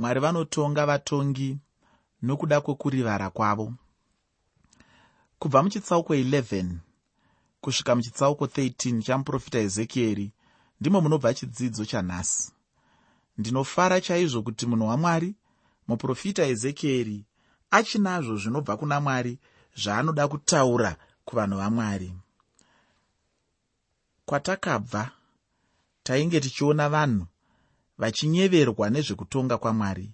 mwari vanotonga vatongi nokuda kwekurivara kwavo. Kubva muchitsauko 11 kusvika muchitsauko 13 chamuprofita ezekieri ndimo munobva chidzidzo chanhasi. Ndinofara chaizvo kuti munhu wamwari muprofita ezekieri achinazvo zvinobva kuna mwari zvaanoda kutaura kuvanhu vamwari. Kwatakabva tainge tichiona vanhu vachinyeverwa nezvekutonga kwamwari.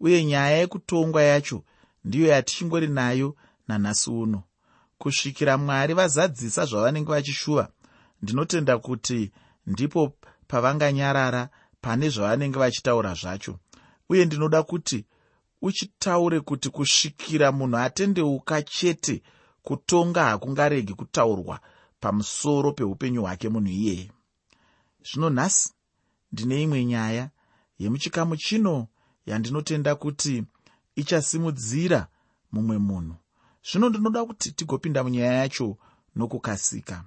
Uye nyaya yekutongwa yacho ndiyo yatichingori nayo nanhasi uno. Kusvikira mwari vazadzisa zvavanenge vachishuva ndinotenda kuti ndipo pavanganyarara pane zvavanenge vachitaura zvacho. Uye ndinoda kuti uchitaure kuti kusvikira munhu atendeuka chete kutonga hakungaregi kutaurwa pamusoro peupenyu hwake munhu iyeye zvino nhasi ndine imwe nyaya yemuchikamu chino yandinotenda kuti ichasimudzira mumwe munhu. Zvino ndinoda kuti tigopinda munyaya yacho nokukasika.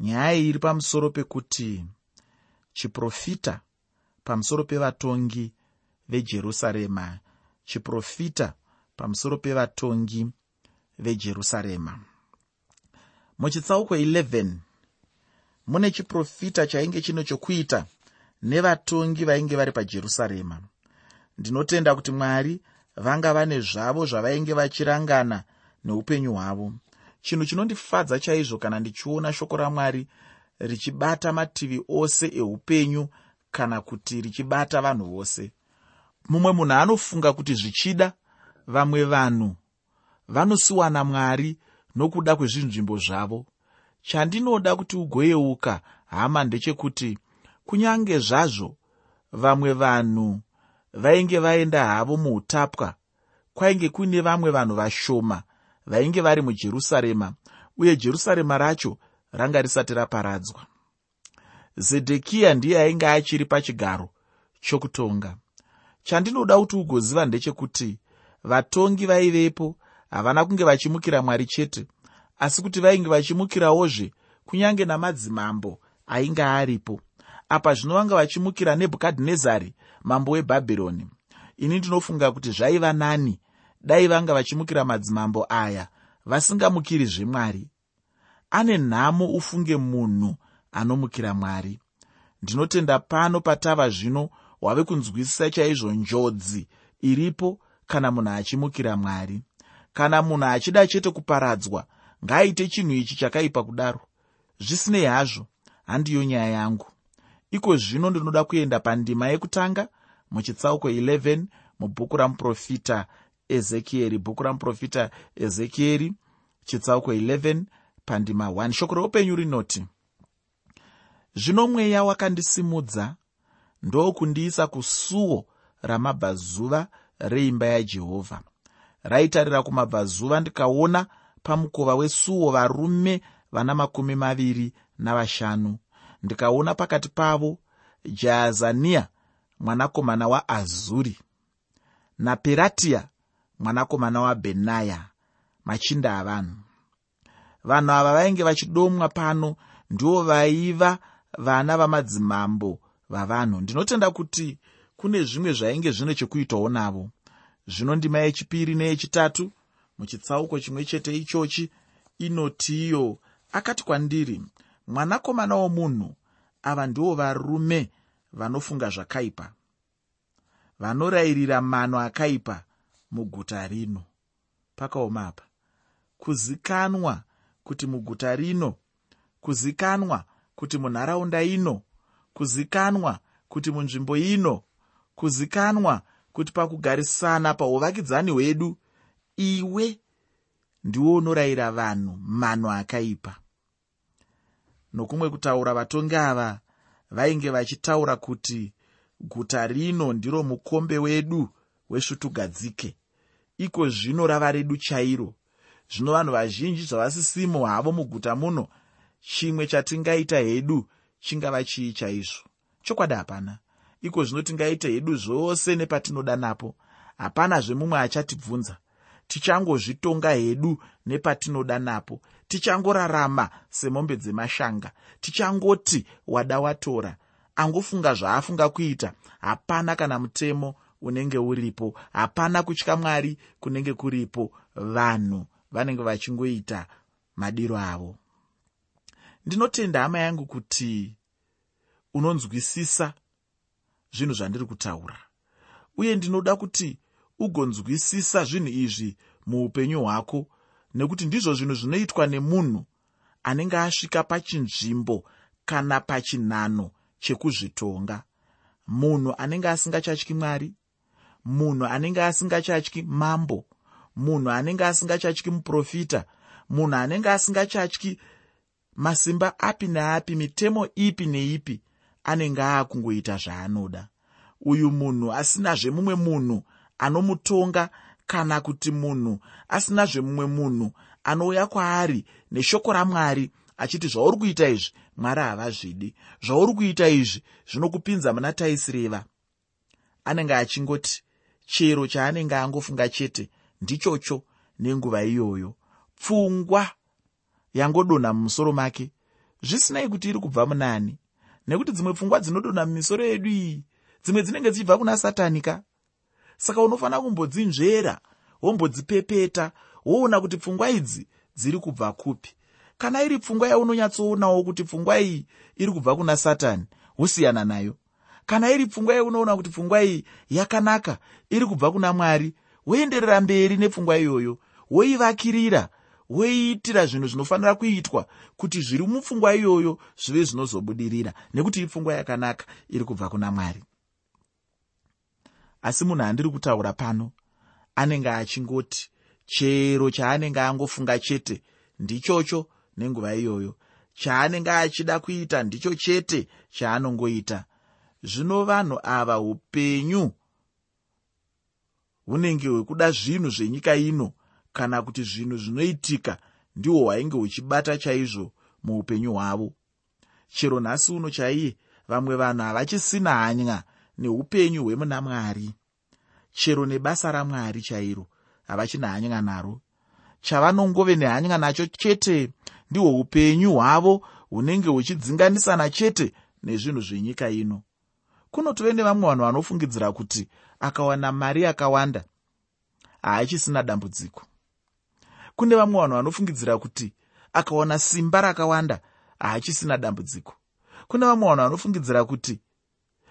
Nyaya iyi iri pamusoro pekuti chiprofita pamusoro pevatongi vejerusarema chiprofita pamusoro pevatongi vejerusarema. Muchitsauko 11 mune chiprofita chainge chino chokuita nevatongi vainge vari pajerusarema. Ndinotenda kuti mwari vanga vane zvavo zvavainge vachirangana neupenyu hwavo. Chinhu chinondifadza chaizvo kana ndichiona shoko ramwari richibata mativi ose eupenyu kana kuti richibata vanhu vose. Mumwe munhu anofunga kuti zvichida vamwe vanhu vanosiwana mwari nokuda kwezvinzvimbo zvavo chandinoda kuti ugoyeuka hama ndechekuti kunyange zvazvo vamwe vanhu vainge vaenda havo muutapwa kwainge kuine vamwe vanhu vashoma vainge vari mujerusarema uye jerusarema racho ranga risati raparadzwa. Zedhekiya ndiye ainge achiri pachigaro chokutonga. Chandinoda kuti ugoziva ndechekuti vatongi vaivepo havana kunge vachimukira mwari chete asi kuti vainge vachimukirawozve kunyange namadzimambo ainge aripo. Apa zvino vanga vachimukira nebhukadhinezari mambo webhabhironi. Ini ndinofunga kuti zvaiva nani dai vanga vachimukira madzimambo aya vasingamukiri zvemwari ane nhamo ufunge munhu anomukira mwari. Ndinotenda pano patava zvino wave kunzwisisa chaizvo njodzi iripo kana munhu achimukira mwari. Kana munhu achida chete kuparadzwa ngaaite chinhu ichi chakaipa kudaro. Zvisinei hazvo handiyo nyaya yangu. Iko zvino ndinoda kuenda pandima yekutanga muchitsauko 11 mubhuku ramuprofita ezekieri. Bhuku ramuprofita ezekieri chitsauko 11 pandima 1 shoko reupenyu rinoti zvino mweya wakandisimudza ndokundiisa kusuo ramabvazuva reimba yajehovha. Raitarira kumabvazuva ndikaona pamukova wesuo varume vana makumi maviri navashanu. Ndikaona pakati pavo jaazania mwanakomana waazuri naperatiya mwanakomana wabhenaya machinda avanhu. Vanhu ava vainge vachidomwa pano ndivo vaiva vana vamadzimambo vavanhu. Ndinotenda kuti kune zvimwe zvainge zvine chekuitawo navo. Zvino ndima yechipiri neyechitatu muchitsauko chimwe chete ichochi inotiyo. Akati kwandiri mwanakomana womunhu ava ndivo varume vanofunga zvakaipa. Vanorayirira mano akaipa muguta rino. Pakaoma apa. Kuzikanwa kuti muguta rino kuzikanwa kuti munharaunda ino kuzikanwa kuti munzvimbo ino kuzikanwa kuti pakugarisana pauvakidzani hwedu iwe ndiwo unorayira vanhu mano akaipa. Nokumwe kutaura vatongi ava vainge vachitaura kuti guta rino ndiro mukombe wedu wesvutugadzike iko zvino rava redu chairo. Zvino vanhu vazhinji zvavasisimo havo muguta muno. Chimwe chatingaita hedu chingava chii chaizvo? Chokwadi hapana. Iko zvino tingaita hedu zvose nepatinoda napo. Hapana zvemumwe achatibvunza tichangozvitonga hedu nepatinoda napo. Tichangorarama semombe dzemashanga. Tichangoti wada watora. Angofunga zvaafunga kuita. Hapana kana mutemo unenge uripo. Hapana kutya mwari kunenge kuripo. Vanhu vanenge vachingoita madiro avo. Ndinotenda hama yangu kuti unonzwisisa zvinhu zvandiri kutaura. Uye ndinoda kuti ugonzwisisa zvinhu izvi muupenyu hwako nekuti ndizvo zvinhu zvinoitwa nemunhu anenge asvika pachinzvimbo kana pachinhano chekuzvitonga. Munhu anenge asingachatyi mwari munhu anenge asingachatyi mambo munhu anenge asingachatyi muprofita munhu anenge asingachatyi masimba api neapi mitemo ipi neipi anenge aakungoita zvaanoda. Uyu munhu asinazve mumwe munhu anomutonga kana kuti munhu asinazve mumwe munhu anouya kwaari neshoko ramwari achiti zvauri kuita izvi? Mwari havazvidi. Zvauri kuita izvi? Zvinokupinza muna taisireva. Anenge achingoti chero chaanenge angofunga chete ndichocho nenguva iyoyo. Pfungwa yangodonha mumusoro make. Zvisinei kuti iri kubva munani nekuti dzimwe pfungwa dzinodonha mumisoro yedu iyi dzimwe dzinenge dzichibva kuna satani ka saka unofanira kumbodzinzvera wombodzipepeta woona kuti pfungwa idzi dziri kubva kupi. Kana iri pfungwa yaunonyatsoonawo kuti pfungwa iyi iri kubva kuna satani wosiyana nayo. Kana iri pfungwa yaunoona kuti pfungwa iyi yakanaka iri kubva kuna mwari woenderera mberi nepfungwa iyoyo woivakirira woiitira zvinhu zvinofanira kuitwa kuti zviri mupfungwa iyoyo zvive zvinozobudirira nekuti ipfungwa yakanaka iri kubva kuna mwari asi munhu andiri kutaura pano. Anenge achingoti chero chaanenge angofunga chete ndichocho nenguva iyoyo. Chaanenge achida kuita ndicho chete chaanongoita. Zvino vanhu ava upenyu hunenge hwekuda zvinhu zvenyika ino kana kuti zvinhu zvinoitika ndihwo hwainge huchibata chaizvo muupenyu hwavo. Chero nhasi uno chaiye vamwe vanhu havachisina hanya neupenyu hwemuna mwari. Chero nebasa ramwari chairo havachina hanya naro. Chavanongove nehanya nacho chete ndihwo upenyu hwavo hunenge huchidzinganisana chete nezvinhu zvenyika ino. Kunotove nevamwe vanhu vanofungidzira kuti akawana mari yakawanda haachisina dambudziko. Kune vamwe vanhu vanofungidzira kuti akawana simba rakawanda haachisina dambudziko. Kune vamwe vanhu vanofungidzira kuti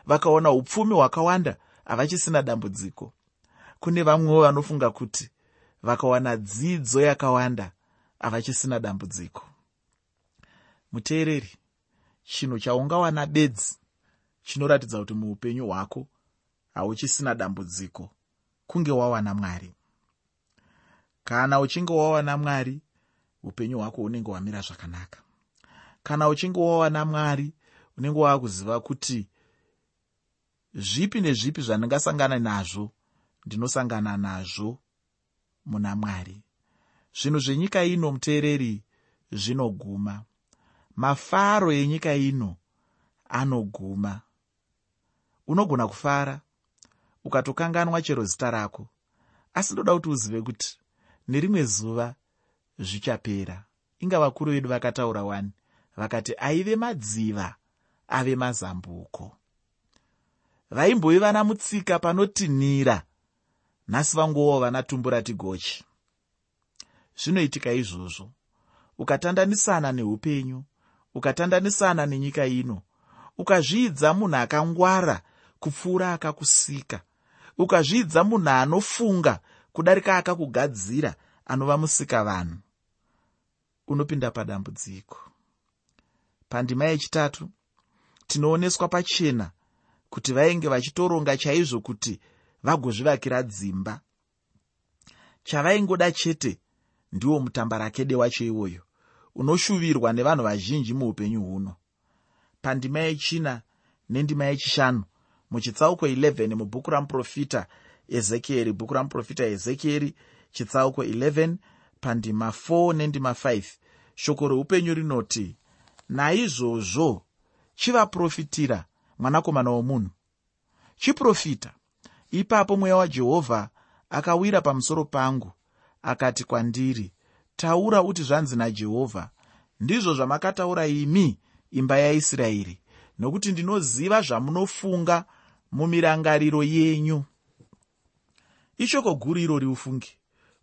vakaona upfumi hwakawanda havachisina dambudziko. Kune vamwewo vanofunga kuti vakawana dzidzo yakawanda havachisina dambudziko. Muteereri chinhu chaungawana bedzi chinoratidza kuti muupenyu hwako hauchisina dambudziko kunge wawana mwari. Kana uchinge wawana mwari upenyu hwako hunenge hwamira zvakanaka. Kana uchinge wawana mwari unenge waakuziva kuti zvipi nezvipi zvandingasangana nazvo ndinosangana nazvo muna mwari. Zvinhu zvenyika ino muteereri zvinoguma. Mafaro enyika ino anoguma. Unogona kufara ukatokanganwa chero zita rako. Asi ndoda kuti uzive kuti nerimwe zuva zvichapera. Inga vakuru vedu vakataura wani vakati aive madziva ave mazambuko vaimbovi vana mutsika panotinhira nhasi vangowo vana tumbu rati gochi zvinoitika izvozvo ukatandanisana neupenyu ukatandanisana nenyika ino ukazviidza munhu akangwara kupfuura akakusika ukazviidza munhu anofunga kudarika akakugadzira anova musika vanhu. Unopinda padambudziko. Pandima yechitatu tinooneswa pachena kuti vainge vachitoronga chaizvo kuti vagozvivakira dzimba. Chavaingoda chete ndiwo mutambarakede wacho iwoyo unoshuvirwa nevanhu vazhinji muupenyu huno. Pandima yechina nendima yechishanu muchitsauko 11 mubhuku ramuprofita ezekieri bhuku ramuprofita ezekieri chitsauko 11 pandima 4 nendima 5 shoko reupenyu rinoti naizvozvo chivaprofitira mwanakomana womunhu. Chiprofita ipapo mweya wajehovha akawira pamusoro pangu akati kwandiri taura uti zvanzi najehovha ndizvo zvamakataura imi imba yaisraeri nokuti ndinoziva zvamunofunga mumirangariro yenyu ishoko guru irori ufungi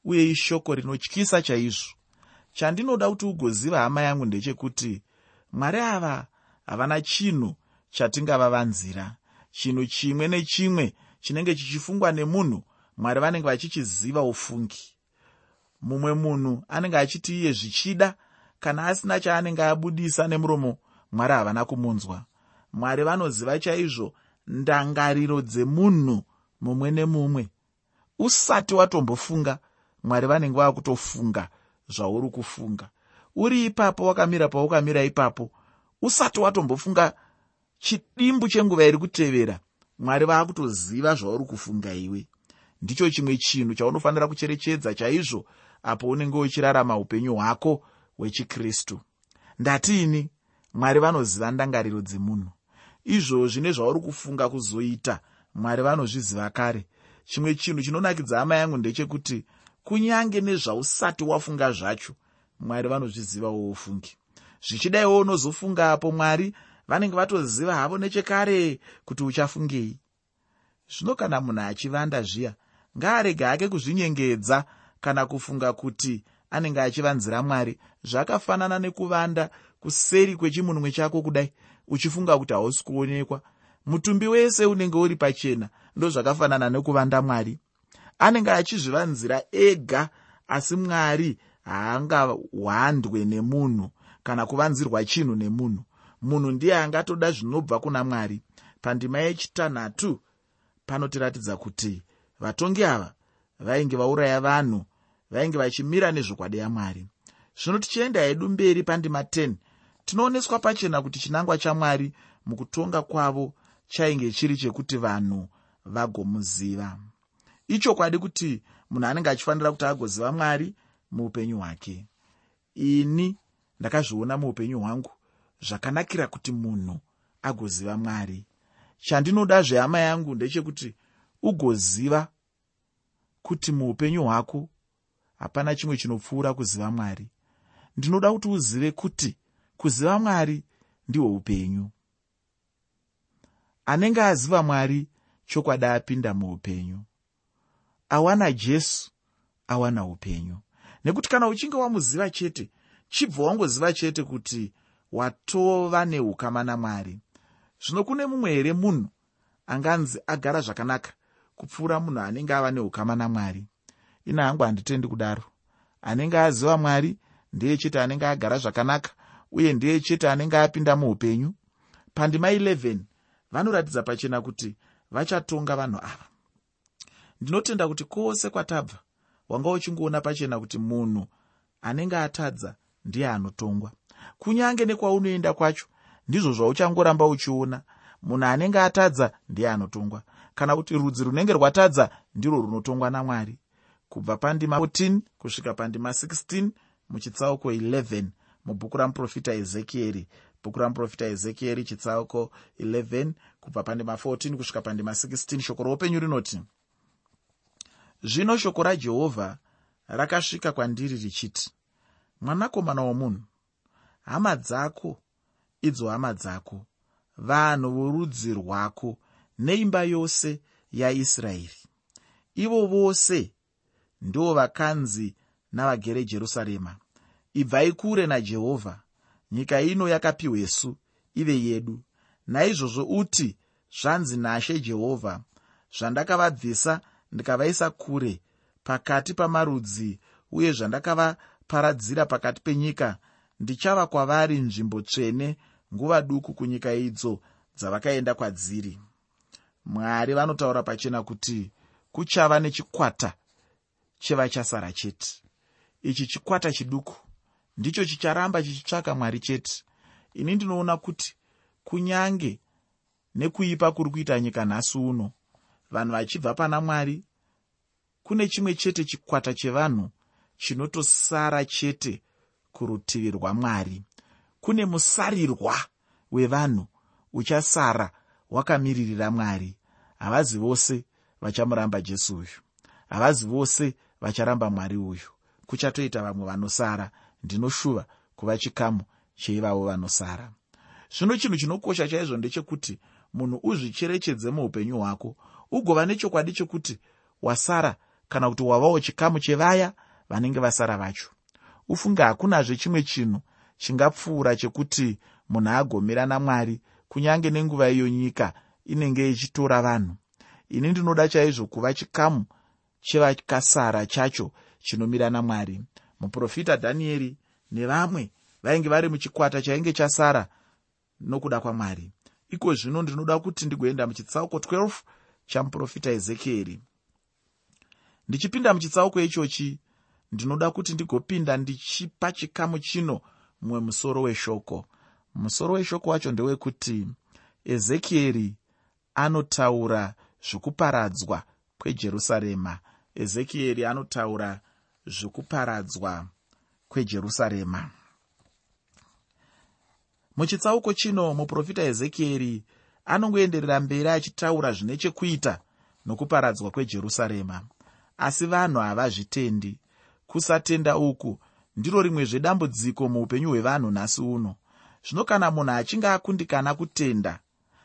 uye ishoko rinotyisa chaizvo. Chandinoda kuti ugoziva hama yangu ndechekuti mwari ava havana chinhu chatingavavanzira. Chinhu chimwe nechimwe chinenge chichifungwa nemunhu mwari vanenge vachichiziva ufungi. Mumwe munhu anenge achiti iye zvichida kana asina chaanenge abudisa nemuromo mwari havana kumunzwa. Mwari vanoziva chaizvo ndangariro dzemunhu mumwe nemumwe. Usati watombofunga mwari vanenge vakutofunga zvauri kufunga. Uri ipapo wakamira paukamira ipapo usati watombofunga chidimbu chenguva iri kutevera mwari vaakutoziva zvauri kufunga iwe. Ndicho chimwe chinhu chaunofanira kucherechedza chaizvo apo unenge uchirarama upenyu hwako hwechikristu. Ndatiini mwari vanoziva ndangariro dzemunhu. Izvozvi nezvauri kufunga kuzoita mwari vanozviziva kare. Chimwe chinhu chinonakidza hama yangu ndechekuti kunyange nezvausati wafunga zvacho mwari vanozviziva woufungi zvichidaiwo unozofunga apo mwari vanenge vatoziva havo nechekare kuti uchafungei. Zvino kana munhu achivanda zviya ngaarege hake kuzvinyengedza kana kufunga kuti anenge achivanzira mwari. Zvakafanana nekuvanda kuseri kwechimunwe chako kudai uchifunga kuti hausi kuonekwa. Mutumbi wese unenge uri pachena ndozvakafanana nekuvanda mwari. Anenge achizvivanzira ega asi mwari haangahwandwe nemunhu kana kuvanzirwa chinhu nemunhu munhu ndiye angatoda zvinobva kuna mwari. Pandima yechitanhatu panotiratidza kuti vatongi ava vainge vauraya vanhu vainge vachimira nezvokwadi yamwari. Zvino tichienda hedu mberi pandima 10 tinooneswa pachena kuti chinangwa chamwari mukutonga kwavo chainge chiri chekuti vanhu vagomuziva. Ichokwadi kuti munhu anenge achifanira kuti agoziva mwari muupenyu hwake. Ini ndakazviona muupenyu hwangu zvakanakira kuti munhu agoziva mwari. Chandinoda zvehama yangu ndechekuti ugoziva kuti muupenyu hwako hapana chimwe chinopfuura kuziva mwari. Ndinoda kuti uzive kuti kuziva mwari ndihwo upenyu. Anenge aziva mwari chokwadi apinda muupenyu. Awana jesu awana upenyu. Nekuti kana uchinge wamuziva chete chibva wangoziva chete kuti watova neukama namwari zvino kune mumwe here munhu anganzi agara zvakanaka kupfuura munhu anenge ava neukama namwari ina hangu handitendi kudaro. Anenge aziva mwari ndeye chete anenge agara zvakanaka uye ndeye chete anenge apinda muupenyu. Pandima 11 vanoratidza pachena kuti vachatonga vanhu ava. Ndinotenda kuti kwose kwatabva wanga uchingoona pachena kuti munhu anenge atadza ndiye anotongwa kunyange nekwaunoenda kwacho ndizvo zvauchangoramba uchiona. Munhu anenge atadza ndiye anotongwa. Kana kuti rudzi runenge rwatadza ndirwo runotongwa namwari. Kubva pandima 14 kusvika pandima 16 muchitsauko 11 mubhuku ramuprofita ezekieri bhuku ramuprofita ezekieri chitsauko 11 kubva pandima 14 kusvika pandima 16 shoko roupenyu rinoti zvino shoko rajehovha rakasvika kwandiri richiti mwanakomana womunhu hama dzako idzo hama dzako vanhu vorudzi rwako neimba yose yaisraeri. Ivo vose ndo vakanzi navagere jerusarema. Ibvai kure najehovha nyika ino yakapiwesu ive yedu. Naizvozvo uti zvanzi nashe jehovha zvandakavabvisa ndikavaisa kure pakati pamarudzi uye zvandakavaparadzira pakati penyika ndichava kwavari nzvimbo tsvene nguva duku kunyika idzo dzavakaenda kwadziri. Mwari vanotaura pachena kuti kuchava nechikwata chevachasara chete. Ichi chikwata chiduku ndicho chicharamba chichitsvaka mwari chete. Ini ndinoona kuti kunyange nekuipa kuri kuita nyika nhasi uno vanhu vachibva pana mwari kune chimwe chete chikwata chevanhu chinotosara chete kurutivi rwamwari kune musarirwa wevanhu uchasara wakamiririra mwari. Havazi vose vachamuramba jesu uyu. Havazi vose vacharamba mwari uyu. Kuchatoita vamwe vanosara ndinoshuva kuva chikamu cheivavo vanosara. Zvino chinhu chinokosha chaizvo ndechekuti munhu uzvicherechedze muupenyu hwako ugova nechokwadi chekuti wasara kana kuti wavawo chikamu chevaya vanenge vasara vacho ufunge hakunazve chimwe chinhu chingapfuura chekuti munhu agomira namwari kunyange nenguva iyo nyika inenge ichitora vanhu. Ini ndinoda chaizvo kuva chikamu chevakasara chacho chinomira namwari muprofita dhanieri nevamwe vainge vari muchikwata chainge chasara nokuda kwamwari. Iko zvino ndinoda kuti ndigoenda muchitsauko 12 chamuprofita ezekieri ndichipinda muchitsauko ichochi ndinoda kuti ndigopinda ndichipa chikamu chino mumwe musoro weshoko. Musoro weshoko wacho ndewekuti ezekieri anotaura zvokuparadzwa kwejerusarema. Ezekieri anotaura zvokuparadzwa kwejerusarema. Muchitsauko chino muprofita ezekieri anongoenderera mberi achitaura zvine chekuita nokuparadzwa kwejerusarema. Asi vanhu havazvitendi kusatenda uku. Ndiro rimwezve dambudziko muupenyu hwevanhu nhasi uno. Zvino kana munhu achinge akundikana kutenda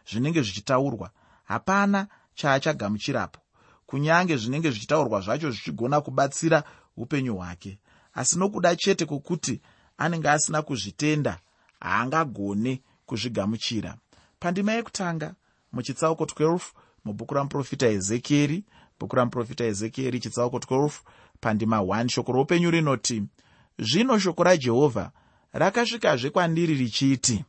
zvinenge zvichitaurwa hapana chaachagamuchirapo. Kunyange zvinenge zvichitaurwa zvacho zvichigona kubatsira upenyu hwake. Asi nokuda chete kwokuti anenge asina kuzvitenda haangagone kuzvigamuchira. Pandima yekutanga muchitsauko 12 mubhuku ramuprofita ezekieri bhuku ramuprofita ezekieri chitsauko 12 pandima 1 shoko roupenyu rinoti zvino shoko rajehovha rakasvikazve kwandiri richiti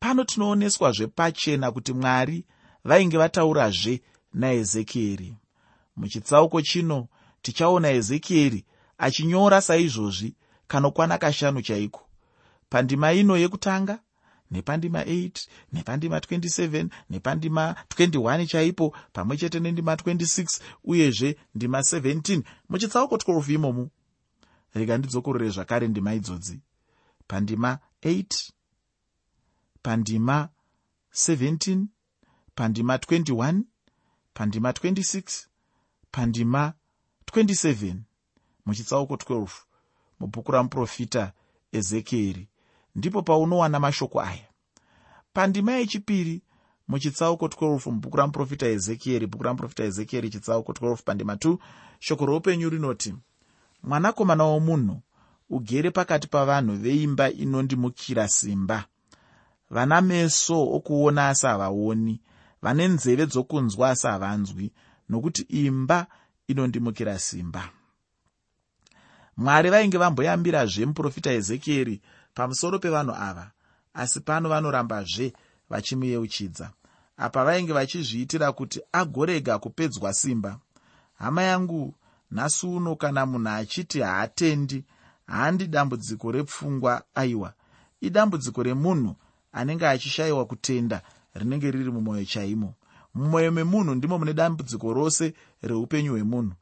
pano tinooneswazve pachena kuti mwari vainge vataurazve naezekieri muchitsauko chino tichaona ezekieri achinyora saizvozvi kanokwana kashanu chaiko. Pandima ino yekutanga nepandima 8 nepandima 27 nepandima 21 chaipo pamwe chete nendima 26 uyezve ndima 17 muchitsauko 12 imomo rega ndidzokorore zvakare ndima idzodzi. Pandima 8 pandima 17 pandima 21 pandima 26 pandima 27 muchitsauko 12 mubhuku ramuprofita ezekieri ndipo paunowana mashoko aya. Pandima yechipiri muchitsauko 12 mubhuku ramuprofita ezekieri bhuku ramuprofita ezekieri chitsauko 12 pandima 2 shoko roupenyu rinoti mwanakomana womunhu ugere pakati pavanhu veimba inondimukira simba. Vana meso okuona asi havaoni vane nzeve dzokunzwa asi havanzwi nokuti imba inondimukira simba. Mwari vainge vamboyambirazve muprofita ezekieri pamusoro pevanhu ava asi pano vanorambazve vachimuyeuchidza. Apa vainge vachizviitira kuti agorega kupedzwa simba. Hama yangu nhasi uno kana munhu achiti haatendi haandi dambudziko repfungwa aiwa. Idambudziko remunhu anenge achishayiwa kutenda rinenge riri mumwoyo chaimo. Mumwoyo memunhu ndimo mune dambudziko rose reupenyu hwemunhu.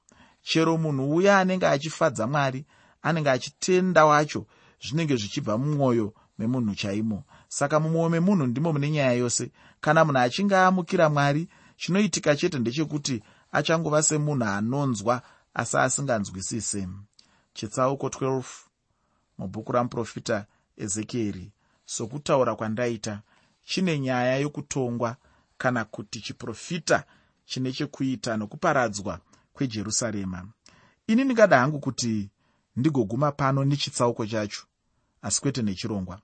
Chero munhu uya anenge achifadza mwari anenge achitenda wacho zvinenge zvichibva mumwoyo memunhu chaimo. Saka mumwoyo memunhu ndimo mune nyaya yose. Kana munhu achinge amukira mwari chinoitika chete ndechekuti achangova semunhu anonzwa asi asinganzwisise chitsauko 12 mubhuku ramuprofita ezekieri. Sokutaura kwandaita chine nyaya yokutongwa kana kuti chiprofita chine chekuita nokuparadzwa kwejerusarema. Ini ndingada hangu kuti ndigoguma pano nechitsauko chacho asi kwete nechirongwa.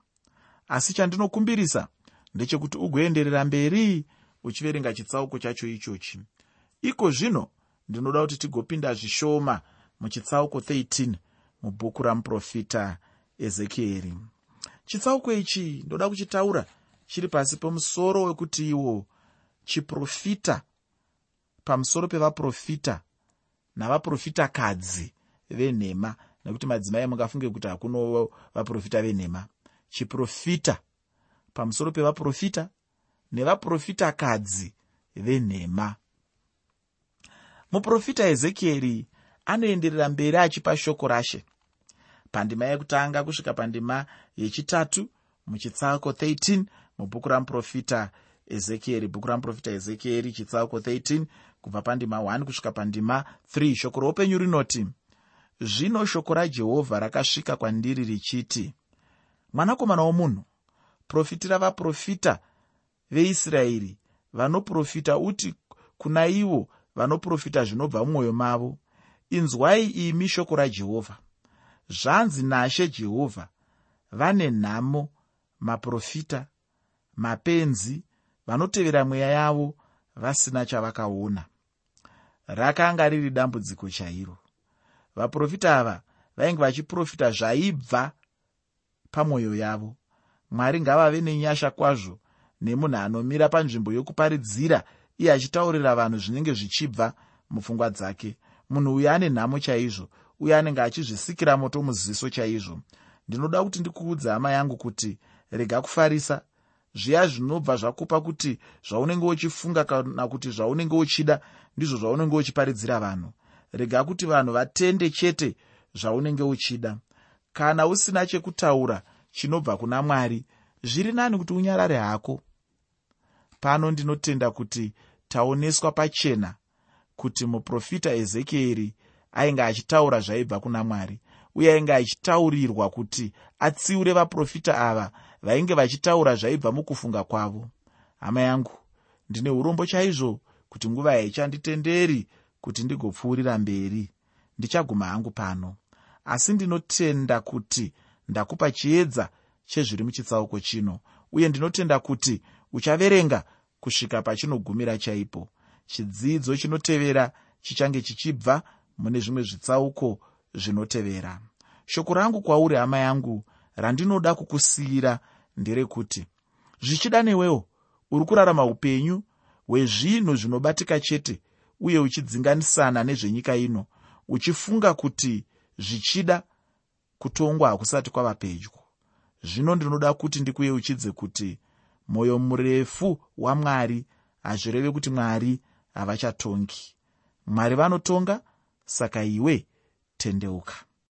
Asi chandinokumbirisa ndechekuti ugoenderera mberi uchiverenga chitsauko chacho ichochi. Iko zvino ndinoda kuti tigopinda zvishoma muchitsauko 13 mubhuku ramuprofita ezekieri. Chitsauko ichi ndoda kuchitaura chiri pasi pemusoro wekuti iwo chiprofita pamusoro pevaprofita navaprofitakadzi venhema nekuti madzimai mungafunge kuti hakuno vaprofita venhema. Chiprofita pamusoro pevaprofita nevaprofitakadzi venhema. Muprofita ezekieri anoenderera mberi achipa shoko rashe. Pandima yekutanga kusvika pandima yechitatu muchitsauko 13 mubhuku ramuprofita ezekieri bhuku ramuprofita ezekieri chitsauko 13 kubva pandima 1 kusvika pandima 3 shoko roupenyu rinoti zvino shoko rajehovha rakasvika kwandiri richiti mwanakomana womunhu profitira vaprofita veisraeri vanoprofita uti kuna ivo vanoprofita zvinobva mumwoyo mavo inzwai imi shoko rajehovha. Zvanzi nashe jehovha vane nhamo maprofita mapenzi vanotevera mweya yavo vasina chavakaona. Rakanga riri dambudziko chairo vaprofita ava vainge vachiprofita zvaibva pamwoyo yavo. Mwari ngavave nenyasha kwazvo nemunhu anomira panzvimbo yokuparidzira iye achitaurira vanhu zvinenge zvichibva mupfungwa dzake. Munhu uyu ane nhamo chaizvo uye anenge achizvisikira moto muziso chaizvo. Ndinoda kuti ndikuudza hama yangu kuti rega kufarisa. Zviya zvinobva zvakupa kuti zvaunenge uchifunga kana kuti zvaunenge uchida ndizvo zvaunenge uchiparidzira vanhu rega kuti vanhu vatende chete zvaunenge uchida. Kana usina chekutaura chinobva kuna mwari zviri nani kuti unyarare hako. Pano ndinotenda kuti taoneswa pachena kuti muprofita ezekieri ainge achitaura zvaibva kuna mwari uye ainge achitaurirwa kuti atsiure vaprofita ava vainge vachitaura zvaibva mukufunga kwavo. Hama yangu ndine urombo chaizvo kuti nguva haichanditenderi kuti ndigopfuurira mberi. Ndichaguma hangu pano. Asi ndinotenda kuti ndakupa chiedza chezviri muchitsauko chino uye ndinotenda kuti uchaverenga kusvika pachinogumira chaipo. Chidzidzo chinotevera chichange chichibva mune zvimwe zvitsauko zvinotevera. Shoko rangu kwauri hama yangu randinoda kukusiyira nderekuti zvichida newewo uri kurarama upenyu hwezvinhu zvinobatika chete uye uchidzinganisana nezvenyika ino uchifunga kuti zvichida kutongwa hakusati kwava pedyo. Zvino ndinoda kuti ndikuyeuchidze kuti mwoyo murefu wamwari hazvireve kuti mwari havachatongi. Mwari vanotonga saka iwe tendeuka